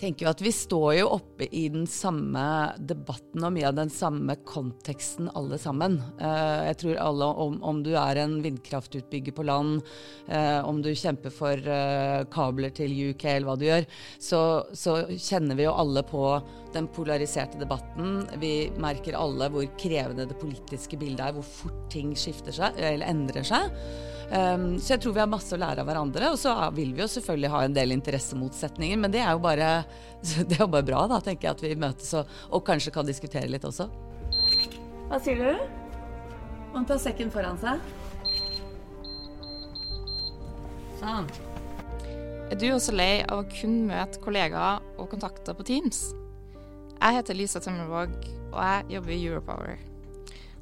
Tenker jo at vi står jo oppe i den samme debatten og mye av den samme konteksten alle sammen. Uh, jeg tror alle, om, om, du er en vindkraftutbygger på land, uh, om du kjemper for uh, kabler til UK eller hva du gjør, så, så, kjenner vi jo alle på den polariserte debatten. Vi merker alle hvor krevende det politiske bildet er, hvor fort ting skifter seg eller endrer seg. Um, så jeg tror vi har masse å lære av hverandre. Og så vil vi jo selvfølgelig ha en del interessemotsetninger, men det er jo bare, det er jo bare bra, da, tenker jeg, at vi møtes og, og kanskje kan diskutere litt også. Hva sier du? Man tar sekken foran seg. Sånn. Er du også lei av å kun møte kollegaer og kontakter på Teams? Jeg heter Lisa Tømmervåg, og jeg jobber i Europower.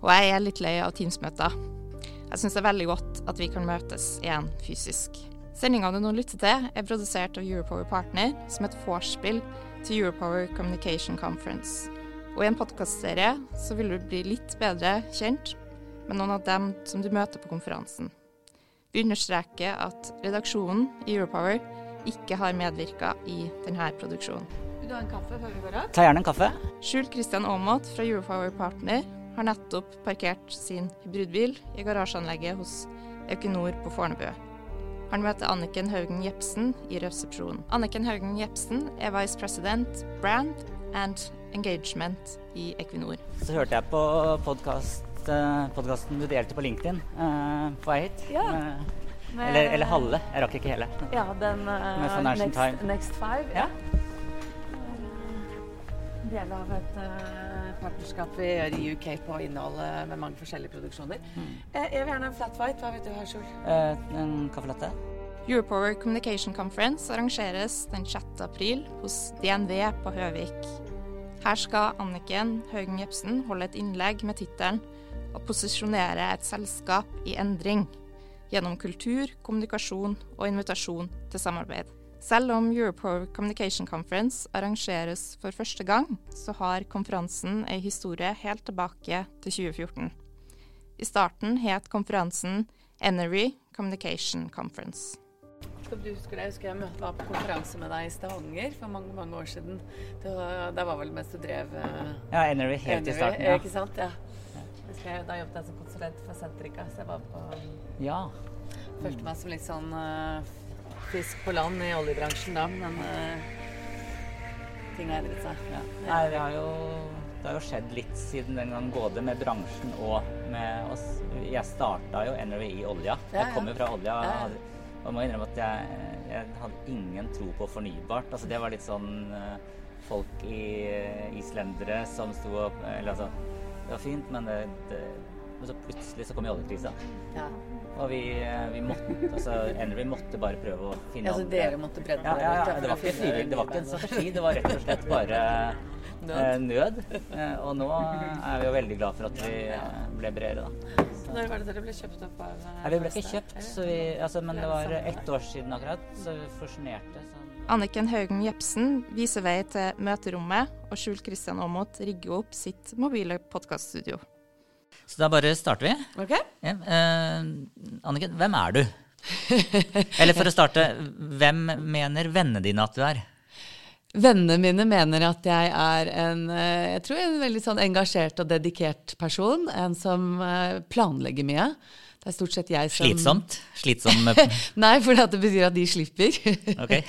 Og jeg er litt lei av Teams-møter. Jeg syns det er veldig godt at vi kan møtes igjen fysisk. Sendinga du nå lytter til, er produsert av Europower Partner som et vorspiel til Europower Communication Conference. Og i en podkastserie så vil du bli litt bedre kjent med noen av dem som du møter på konferansen. Vi understreker at redaksjonen i Europower ikke har medvirka i denne produksjonen. Vil du ha en kaffe før vi går av? Ta gjerne en kaffe. Skjult Christian Aamodt fra Europower Partner har nettopp parkert sin hybridbil i garasjeanlegget hos Equinor på Fornebu. Han møter Anniken Haugen Jepsen i resepsjonen. Anniken Haugen Jepsen er vice president brand and engagement i Equinor. Så hørte jeg på podkast, eh, podkasten du delte på LinkedIn uh, på vei hit. Ja. Med, eller, eller, halve. Jeg rakk ikke hele. Ja, den uh, next, next, Five. Ja. Del av et uh, partnerskap vi gjør i UK på innholdet med mange forskjellige produksjoner. Mm. Eh, jeg vil gjerne en flat white. Hva vil du ha, Skjul? Eh, en caffè latte. Europower Communication Conference arrangeres den 6. april hos DNV på Høvik. Her skal Anniken Haugen Jepsen holde et innlegg med tittelen 'Å posisjonere et selskap i endring' gjennom kultur, kommunikasjon og invitasjon til samarbeid. Selv om Europower Communication Conference arrangeres for første gang, så har konferansen ei historie helt tilbake til 2014. I starten het konferansen Enery Communication Conference. Skal du huske det? Jeg husker jeg var på konferanse med deg i Stavanger for mange mange år siden. Det var, det var vel mens du drev uh, Ja, Enery helt Enery, i starten. Ja. Ikke sant? Ja. Jeg, da jobbet jeg som konsulent for Sentrika, så jeg var på Ja. Følte meg som litt sånn uh, fisk på land i oljebransjen da, men uh, ting har endret seg. Ja. Nei, det har, jo, det har jo skjedd litt siden den gang, både med bransjen og med oss. Jeg starta jo NRV i olja. Ja, jeg kommer fra olja. Og må innrømme at jeg, jeg, hadde ingen tro på fornybart. Altså, det var litt sånn uh, folk i uh, islendere som sto og Eller altså, det var fint, men det, det så plutselig så kom jo oljekrisa. Ja. Og vi, eh, vi måtte altså Henry måtte bare prøve å finne Ja, Så dere måtte brenne ja, ja, ja, det var ikke det var ikke en strategi, det var rett og slett bare nød. Eh, nød. Eh, og nå er vi jo veldig glad for at vi ble bredere, da. Når var det dere ble kjøpt opp av Nei, Vi ble ikke kjøpt, vi, altså, men det var ett år siden akkurat, så vi fusjonerte. Anniken Haugen Jepsen viser vei til møterommet, og Skjul Kristian Aamodt rigger opp sitt mobile podkaststudio. Så da bare starter vi. Ok. Ja, eh, Anniken, hvem er du? Eller for å starte, hvem mener vennene dine at du er? Vennene mine mener at jeg er en eh, jeg tror en veldig sånn engasjert og dedikert person. En som eh, planlegger mye. Det er stort sett jeg som Slitsomt? Slitsom Nei, for det betyr at de slipper. Okay.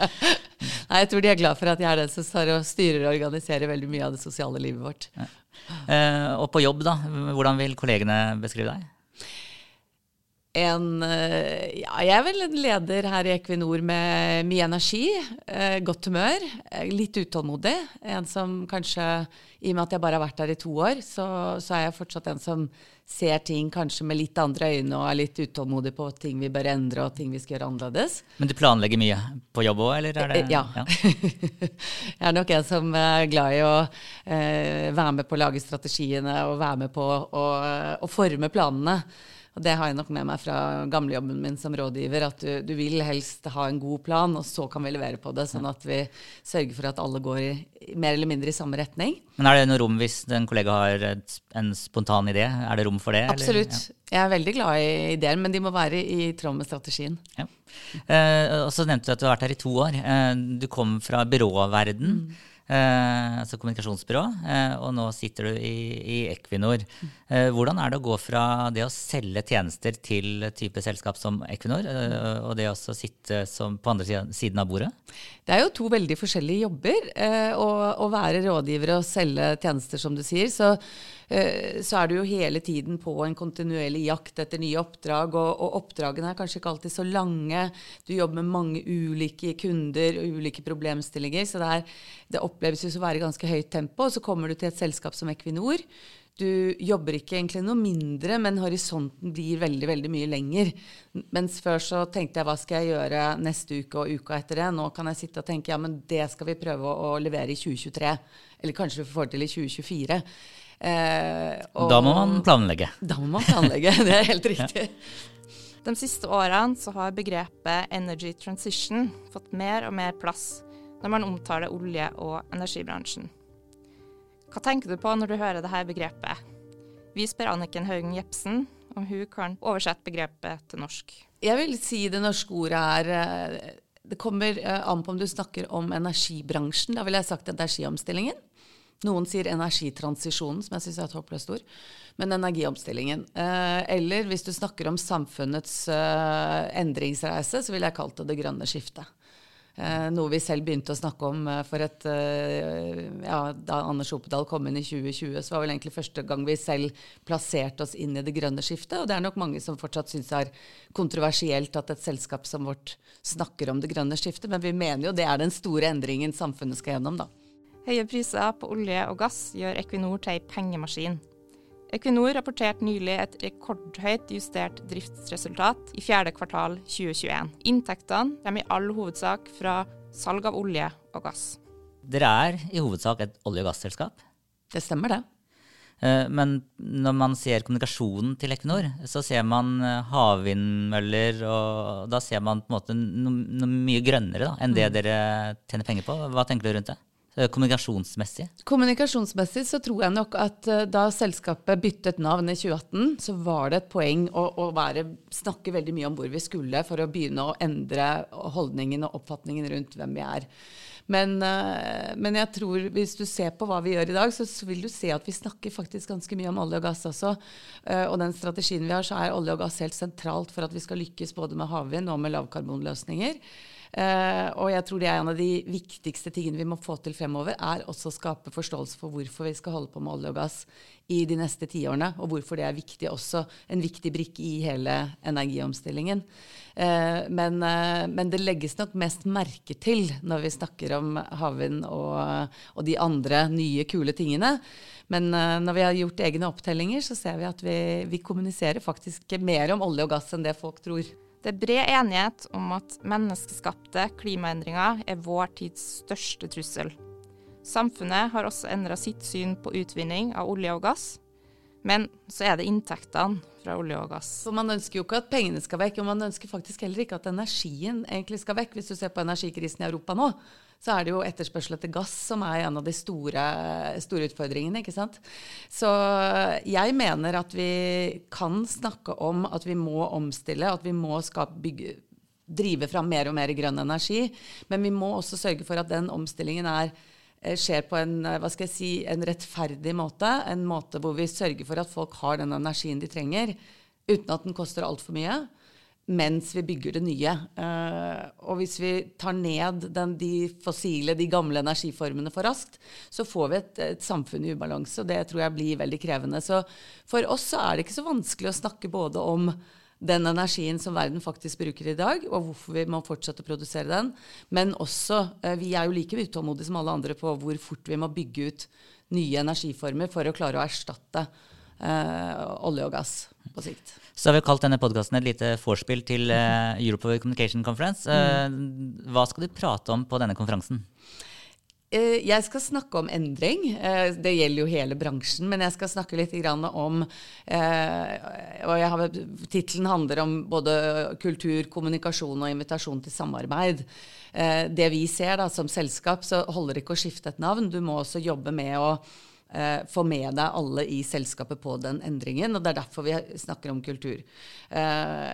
Nei, jeg tror de er glad for at jeg er den som styrer og organiserer veldig mye av det sosiale livet vårt. Uh, og på jobb, da, hvordan vil kollegene beskrive deg? En, eh, ja, jeg er vel en leder her i Equinor med mye energi, eh, godt humør, eh, litt utålmodig. En som kanskje, i og med at jeg bare har vært her i to år, så, så er jeg fortsatt en som ser ting kanskje med litt andre øyne og er litt utålmodig på ting vi bør endre og ting vi skal gjøre annerledes. Men du planlegger mye på jobb òg, eller er det Ja. ja. jeg er nok en som er glad i å eh, være med på å lage strategiene og være med på å, å forme planene. Og det har jeg nok med meg fra gamlejobben min som rådgiver, at du, du, vil helst ha en god plan, og så kan vi levere på det, sånn at vi sørger for at alle går i, mer eller mindre i samme retning. Men er det noe rom hvis en kollega har en spontan idé? Er det rom for det? Absolutt. Ja. Jeg er veldig glad i ideer, men de må være i tråd med strategien. Ja. Eh, og så nevnte du at du har vært her i to år. Eh, du kom fra byråverden. Mm. Eh, altså kommunikasjonsbyrå, eh, og nå sitter du i, i Equinor. Eh, hvordan er det å gå fra det å selge tjenester til type selskap som Equinor, og det å sitte på andre siden av bordet? Det er jo to veldig forskjellige jobber. Å, være rådgiver og selge tjenester, som du sier. så så er du jo hele tiden på en kontinuerlig jakt etter nye oppdrag. Og, og, oppdragene er kanskje ikke alltid så lange. Du jobber med mange ulike kunder og ulike problemstillinger. Så det, er, det oppleves jo å være ganske høyt tempo. Og så kommer du til et selskap som Equinor. Du jobber ikke egentlig noe mindre, men horisonten blir veldig veldig mye lenger. Mens før så tenkte jeg hva skal jeg gjøre neste uke og uka etter det. Nå kan jeg sitte og tenke ja, men det skal vi prøve å, levere i 2023. Eller kanskje vi får til i 2024. Eh, da må man planlegge. Da må man planlegge, det er helt riktig. De siste årene så har begrepet energy transition fått mer og mer plass når man omtaler olje- og energibransjen. Hva tenker du på når du hører dette begrepet? Vi spør Anniken Haugen Jepsen om hun kan oversette begrepet til norsk. Jeg vil si det norske ordet er eh, Det kommer eh, an på om du snakker om energibransjen. Da ville jeg sagt energiomstillingen. Noen sier energitransisjonen, som jeg syns er et håpløst ord. Men energiomstillingen. Eh, eller hvis du snakker om samfunnets eh, endringsreise, så ville jeg kalt det det grønne skiftet. Eh, noe vi selv begynte å snakke om for et ja, Da Anders Opedal kom inn i 2020, så var vel egentlig første gang vi selv plasserte oss inn i det grønne skiftet. Og det er nok mange som fortsatt syns er kontroversielt at et selskap som vårt snakker om det grønne skiftet, men vi mener jo det er den store endringen samfunnet skal gjennom, da. Høye priser på olje og gass gjør Equinor til ei pengemaskin. Equinor rapporterte nylig et rekordhøyt justert driftsresultat i fjerde kvartal 2021. Inntektene kommer i all hovedsak fra salg av olje og gass. Dere er i hovedsak et olje- og gasselskap? Det stemmer, det. Eh, men når man ser kommunikasjonen til Equinor, så ser man eh, havvindmøller, og da ser man på en måte noe, mye grønnere da, enn det mm. dere tjener penger på. Hva tenker du rundt det? Eh, kommunikasjonsmessig? Kommunikasjonsmessig så tror jeg nok at uh, da selskapet byttet navn i 2018, så var det et poeng å, å være, snakke veldig mye om hvor vi skulle, for å begynne å endre holdningen og oppfatningen rundt hvem vi er. Men, uh, men, jeg tror hvis du ser på hva vi gjør i dag, så, vil du se at vi snakker faktisk ganske mye om olje og gass også. Og den strategien vi har, så er olje og gass helt sentralt for at vi skal lykkes både med havvind og med lavkarbonløsninger. Uh, og jeg tror det er en av de viktigste tingene vi må få til fremover, er også å skape forståelse for hvorfor vi skal holde på med olje og gass i de neste tiårene, og hvorfor det er viktig også, en viktig brikke i hele energiomstillingen. Uh, men, uh, men, det legges nok mest merke til når vi snakker om havvind og, og, de andre nye, kule tingene. Men når vi har gjort egne opptellinger, så ser vi at vi, vi kommuniserer faktisk mer om olje og gass enn det folk tror. Det er bred enighet om at menneskeskapte klimaendringer er vår tids største trussel. Samfunnet har også endra sitt syn på utvinning av olje og gass. Men så er det inntektene fra olje og gass. For Man ønsker jo ikke at pengene skal vekk, og man ønsker faktisk heller ikke at energien egentlig skal vekk. Hvis du ser på energikrisen i Europa nå, så er det jo etterspørsel etter gass som er en av de store, store, utfordringene. ikke sant? Så jeg mener at vi kan snakke om at vi må omstille, at vi må skape, bygge, drive fram mer og mer grønn energi. Men vi må også sørge for at den omstillingen er, skjer på en, hva skal jeg si, en rettferdig måte. En måte hvor vi sørger for at folk har den energien de trenger, uten at den koster altfor mye mens vi bygger det nye. Uh, og hvis vi tar ned den, de fossile, de gamle energiformene for raskt, så får vi et, et, samfunn i ubalanse, og det tror jeg blir veldig krevende. Så for oss så er det ikke så vanskelig å snakke både om den energien som verden faktisk bruker i dag, og hvorfor vi må fortsette å produsere den. Men også, eh, vi er jo like utålmodige som alle andre på hvor fort vi må bygge ut nye energiformer for å klare å erstatte eh, olje og gass på sikt. Så har vi kalt denne podkasten et lite vorspiel til eh, Europe Communication Conference. Eh, hva skal du prate om på denne konferansen? Eh, jeg skal snakke om endring. Eh, det gjelder jo hele bransjen. Men jeg skal snakke litt om eh, og Tittelen handler om både kultur, kommunikasjon og invitasjon til samarbeid. Det vi ser da, som selskap, så holder det ikke å skifte et navn. Du må også jobbe med å få med deg alle i selskapet på den endringen. og Det er derfor vi snakker om kultur.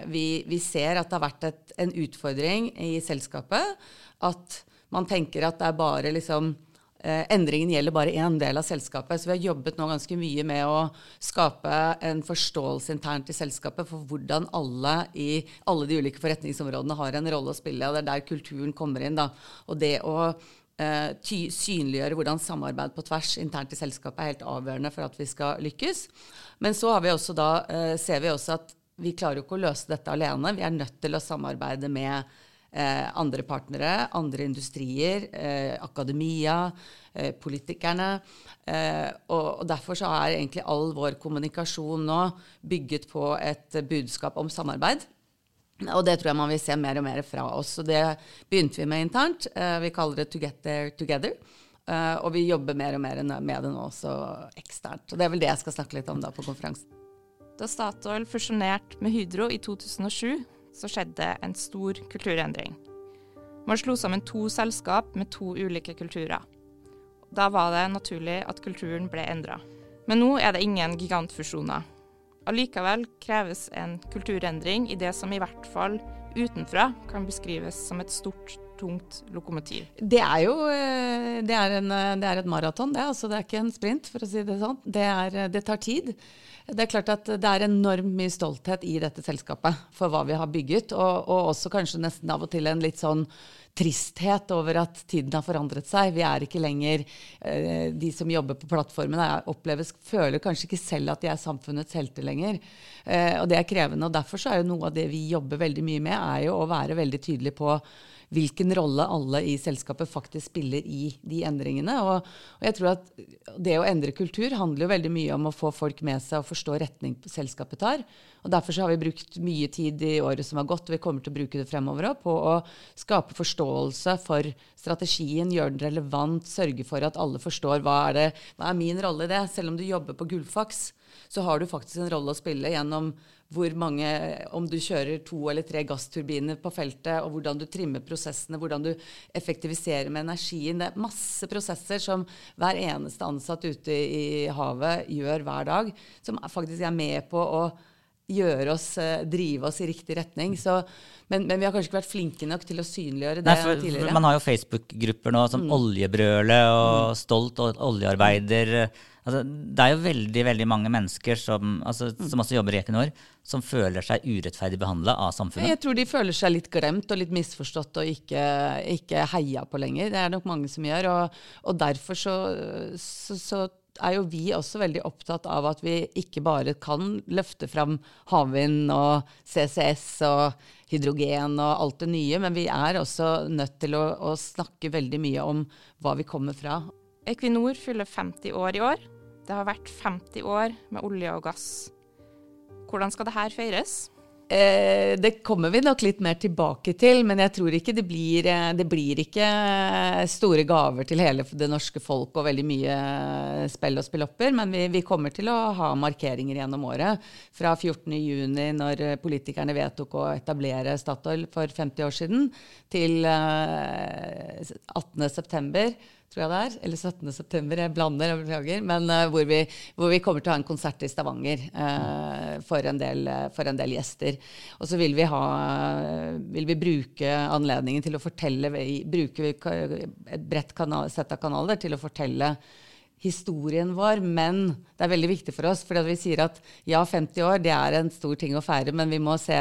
vi, ser at det har vært en utfordring i selskapet at man tenker at det er bare liksom eh, Endringen gjelder bare én del av selskapet. Så vi har jobbet nå ganske mye med å skape en forståelse internt i selskapet for hvordan alle i alle de ulike forretningsområdene har en rolle å spille. og Det er der kulturen kommer inn. da. Og det å eh, synliggjøre hvordan samarbeid på tvers internt i selskapet er helt avgjørende for at vi skal lykkes. Men så vi da, eh, ser vi også at vi klarer jo ikke å løse dette alene. Vi er nødt til å samarbeide med eh, andre partnere, andre industrier, eh, akademia, eh, politikerne. Eh, og, og, Derfor så er egentlig all vår kommunikasjon nå bygget på et budskap om samarbeid. Og det tror jeg man vil se mer og mer fra oss. Og det begynte vi med internt. Eh, vi kaller det To get there together. Uh, og vi jobber mer og mer med det nå også eksternt. Og det er vel det jeg skal snakke litt om da på konferansen. Da Statoil fusjonerte med Hydro i 2007, så skjedde en stor kulturendring. Man slo sammen to selskap med to ulike kulturer. Da var det naturlig at kulturen ble endra. Men nå er det ingen gigantfusjoner. Allikevel kreves en kulturendring i det som i hvert fall utenfra kan beskrives som et stort, tungt lokomotiv. Det er jo eh, det er en, eh, det er et maraton, det. Altså, det er ikke en sprint, for å si det sånn. Det, er, eh, det tar tid. Det er klart at det er enormt mye stolthet i dette selskapet for hva vi har bygget, og, og også kanskje nesten av og til en litt sånn tristhet over at tiden har forandret seg. Vi er ikke lenger eh, De som jobber på plattformen, oppleves, føler kanskje ikke selv at de er samfunnets helter lenger. Eh, og det er krevende. og Derfor er jo noe av det vi jobber veldig mye med, er jo å være veldig tydelig på hvilken rolle alle i selskapet faktisk spiller i de endringene. Og, og, jeg tror at det å endre kultur handler jo veldig mye om å få folk med seg og forstå retning selskapet tar. Og Derfor har vi brukt mye tid i året som har gått, og vi kommer til å bruke det fremover òg, på å skape forståelse for strategien, gjøre den relevant, sørge for at alle forstår hva er, det, hva er min rolle i det. Selv om du jobber på Gullfaks, så har du faktisk en rolle å spille gjennom hvor mange, om du kjører to eller tre gassturbiner på feltet, og hvordan du trimmer prosessene, hvordan du effektiviserer med energien. Det er masse prosesser som hver eneste ansatt ute i havet gjør hver dag, som faktisk er med på å gjøre oss, eh, drive oss i riktig retning. Så, men, men, vi har kanskje ikke vært flinke nok til å synliggjøre det Nei, for, tidligere. Man har jo Facebook-grupper nå som mm. Oljebrølet og mm. Stolt og oljearbeider. Altså, det er jo veldig veldig mange mennesker som, altså, mm. som også jobber i Equinor, som føler seg urettferdig behandla av samfunnet. Jeg tror de føler seg litt glemt og litt misforstått og ikke, ikke heia på lenger. Det er nok mange som gjør. Og, og derfor så, så, så er jo vi også veldig opptatt av at vi ikke bare kan løfte fram havvind og CCS og hydrogen og alt det nye, men vi er også nødt til å, å snakke veldig mye om hva vi kommer fra. Equinor fyller 50 år i år. Det har vært 50 år med olje og gass. Hvordan skal det her feires? Eh, det kommer vi nok litt mer tilbake til, men jeg tror ikke det blir, eh, det blir ikke store gaver til hele det norske folk og veldig mye spill og spillopper. Men vi, vi, kommer til å ha markeringer gjennom året. Fra 14.6, når politikerne vedtok å etablere Statoil for 50 år siden, til eh, 18.9 tror jeg det er. Eller 17. september, jeg blander, jeg beklager. Men uh, hvor, vi, hvor, vi, kommer til å ha en konsert i Stavanger uh, for, en del, uh, for, en del, gjester. Og så vil vi, ha, vil vi bruke anledningen til å fortelle Bruke et bredt kanal, sett av kanaler til å fortelle historien vår, men det er veldig viktig for oss. For vi sier at ja, 50 år det er en stor ting å feire, men vi må se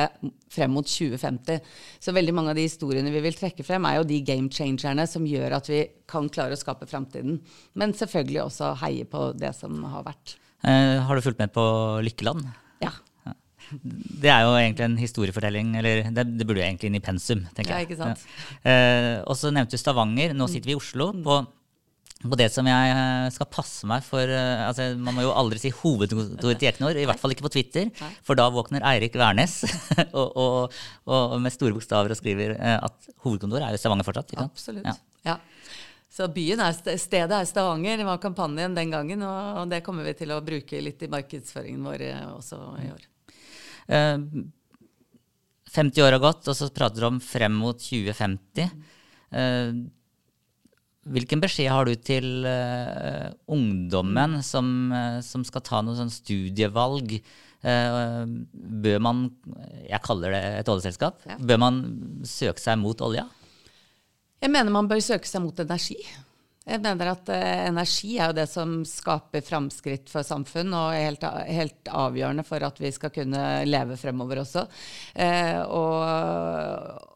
frem mot 2050. Så veldig mange av de historiene vi vil trekke frem, er jo de game changerne som gjør at vi kan klare å skape framtiden. Men selvfølgelig også heie på det som har vært. Eh, har du fulgt med på Lykkeland? Ja. det er jo egentlig en historiefortelling, eller det, det burde jo egentlig inn i pensum, tenker jeg. Ja, ikke sant? Eh, og så nevnte du Stavanger. Nå sitter vi i Oslo. på på det som jeg eh, skal passe meg for eh, altså Man må jo aldri si hovedkontoret til Equinor, i hvert fall ikke på Twitter. For da våkner Eirik Wærnes og, og, og med store bokstaver og skriver eh, at hovedkontoret er jo Stavanger fortsatt. Ikke sant? Absolutt. Ja. Ja. Så byen er, stedet er Stavanger, det var kampanjen den gangen. Og, det kommer vi til å bruke litt i markedsføringen vår også i år. Eh, 50 år har gått, og så prater du om frem mot 2050. Hvilken beskjed har du til uh, ungdommen som, uh, som skal ta noe sånn studievalg? Uh, bør man, jeg kaller det et oljeselskap, Ja. bør man søke seg mot olja? Jeg mener man bør søke seg mot energi. Jeg mener at eh, energi er jo det som skaper framskritt for samfunn, og er helt, helt avgjørende for at vi skal kunne leve fremover også. Eh, og,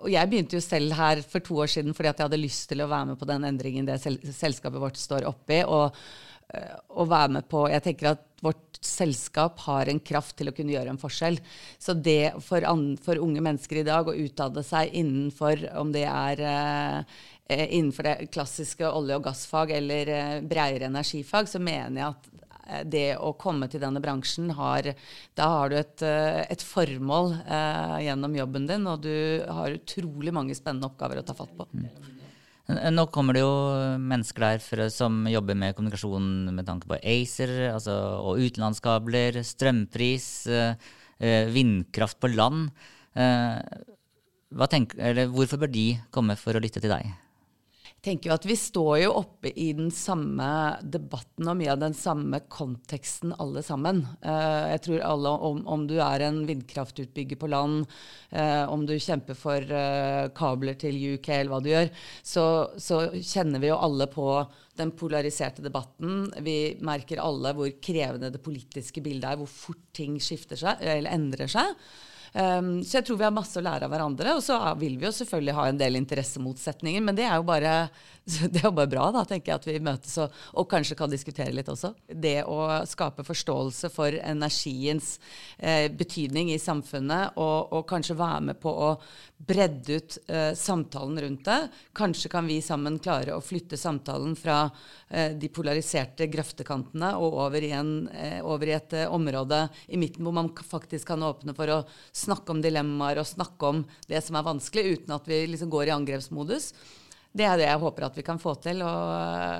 og jeg begynte jo selv her for to år siden fordi at jeg hadde lyst til å være med på den endringen det sel selskapet vårt står oppi. og eh, å være med på Jeg tenker at vårt selskap har en kraft til å kunne gjøre en forskjell. Så det for, an, for unge mennesker i dag å utdanne seg innenfor om det er eh, eh, innenfor det klassiske olje- og gassfag eller eh, bredere energifag, så mener jeg at eh, det å komme til denne bransjen har Da har du et, eh, et formål eh, gjennom jobben din, og du har utrolig mange spennende oppgaver å ta fatt på. Eh, Nå kommer det jo mennesker der for, som jobber med kommunikasjon med tanke på ACER altså, og utenlandskabler, strømpris, eh, eh, vindkraft på land. Eh, hva tenk, eller hvorfor bør de komme for å lytte til deg? Tenker jo at Vi står jo oppe i den samme debatten og mye av den samme konteksten alle sammen. Uh, jeg tror alle, om, om du er en vindkraftutbygger på land, uh, om du kjemper for uh, kabler til UK eller hva du gjør, så, så kjenner vi jo alle på den polariserte debatten. Vi merker alle hvor krevende det politiske bildet er, hvor fort ting skifter seg eller endrer seg. Um, så jeg tror vi har masse å lære av hverandre. Og så vil vi jo selvfølgelig ha en del interessemotsetninger, men det er jo bare, det er jo bare bra, da, tenker jeg, at vi møtes og, og kanskje kan diskutere litt også. Det å skape forståelse for energiens eh, betydning i samfunnet, og, og kanskje være med på å bredde ut eh, samtalen rundt det. Kanskje kan vi sammen klare å flytte samtalen fra eh, de polariserte grøftekantene og over i, en, eh, over i et eh, område i midten hvor man faktisk kan åpne for å snakke om dilemmaer og snakke om det som er vanskelig, uten at vi liksom går i angrepsmodus. Det er det jeg håper at vi kan få til. Og,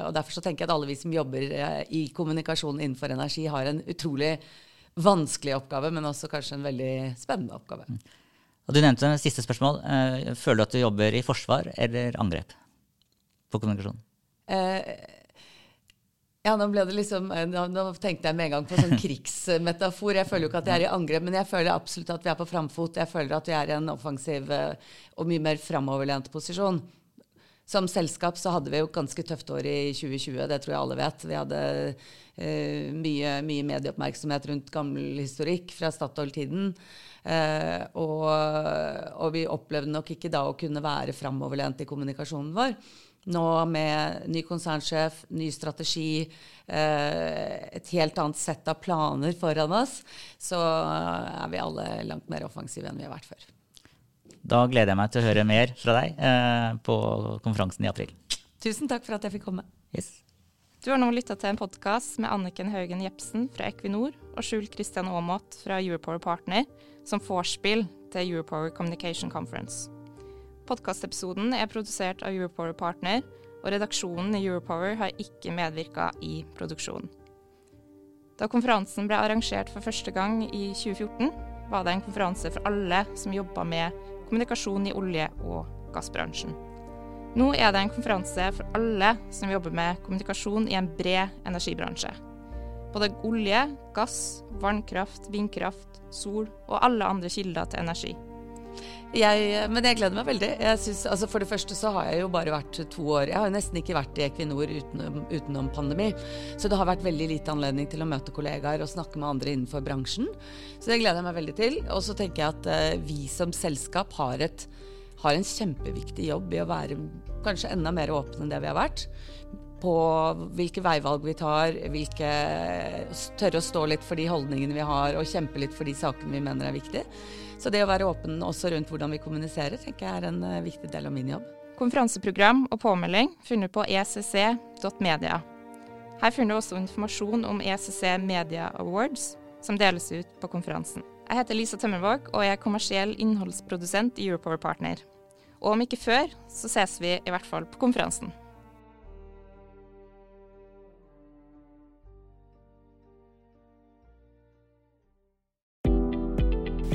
og derfor så tenker jeg at alle vi som jobber eh, i kommunikasjon innenfor energi, har en utrolig vanskelig oppgave, men også kanskje en veldig spennende oppgave. Og du nevnte siste spørsmål. Eh, føler du at du jobber i forsvar eller angrep på kommunikasjon? Eh, ja, nå liksom eh, Nå, nå tenkte jeg med en gang på sånn krigsmetafor. Jeg føler jo ikke at jeg er i angrep, men jeg føler absolutt at vi er på framfot. Jeg føler at vi er i en offensiv eh, og mye mer framoverlent posisjon. Som selskap så hadde vi jo ganske tøft år i 2020, det tror jeg alle vet. Vi hadde eh, mye, mye medieoppmerksomhet rundt gammel historikk fra Statoil-tiden. Eh, og, og vi opplevde nok ikke da å kunne være framoverlent i kommunikasjonen vår. Nå med ny konsernsjef, ny strategi, eh, et helt annet sett av planer foran oss, så er vi alle langt mer offensive enn vi har vært før. Da gleder jeg meg til å høre mer fra deg eh, på konferansen i april. Tusen takk for at jeg fikk komme. Yes. Du har nå lytta til en podkast med Anniken Haugen Jepsen fra Equinor og Skjul Christian Aamodt fra Europower Partner som vorspiel til Europower Communication Conference. Podkastepisoden er produsert av Europower Partner, og redaksjonen i Europower har ikke medvirka i produksjonen. Da konferansen ble arrangert for første gang i 2014, var det en konferanse for alle som jobba med kommunikasjon i olje- og gassbransjen. Nå er det en konferanse for alle som jobber med kommunikasjon i en bred energibransje. Både olje, gass, vannkraft, vindkraft, sol og alle andre kilder til energi. Jeg, men jeg gleder meg veldig. Synes, altså for det første så har jeg jo bare vært to år. Jeg har jo nesten ikke vært i Equinor utenom, utenom pandemi. Så det har vært veldig lite anledning til å møte kollegaer og snakke med andre innenfor bransjen. Så det gleder jeg meg veldig til. Og så tenker jeg at eh, vi som selskap har, et, har en kjempeviktig jobb i å være kanskje enda mer åpne enn det vi har vært. på hvilke veivalg vi tar, hvilke, tørre å stå litt for de holdningene vi har, og kjempe litt for de sakene vi mener er viktige. Så det å være åpen også rundt hvordan vi kommuniserer, tenker jeg er en uh, viktig del av min jobb. Konferanseprogram og påmelding funnet på ecc.media. Her finner du også informasjon om ECC Media Awards, som deles ut på konferansen. Jeg heter Lisa Tømmervåg og jeg er kommersiell innholdsprodusent i Europower Partner. Og om ikke før, så ses vi i hvert fall på konferansen.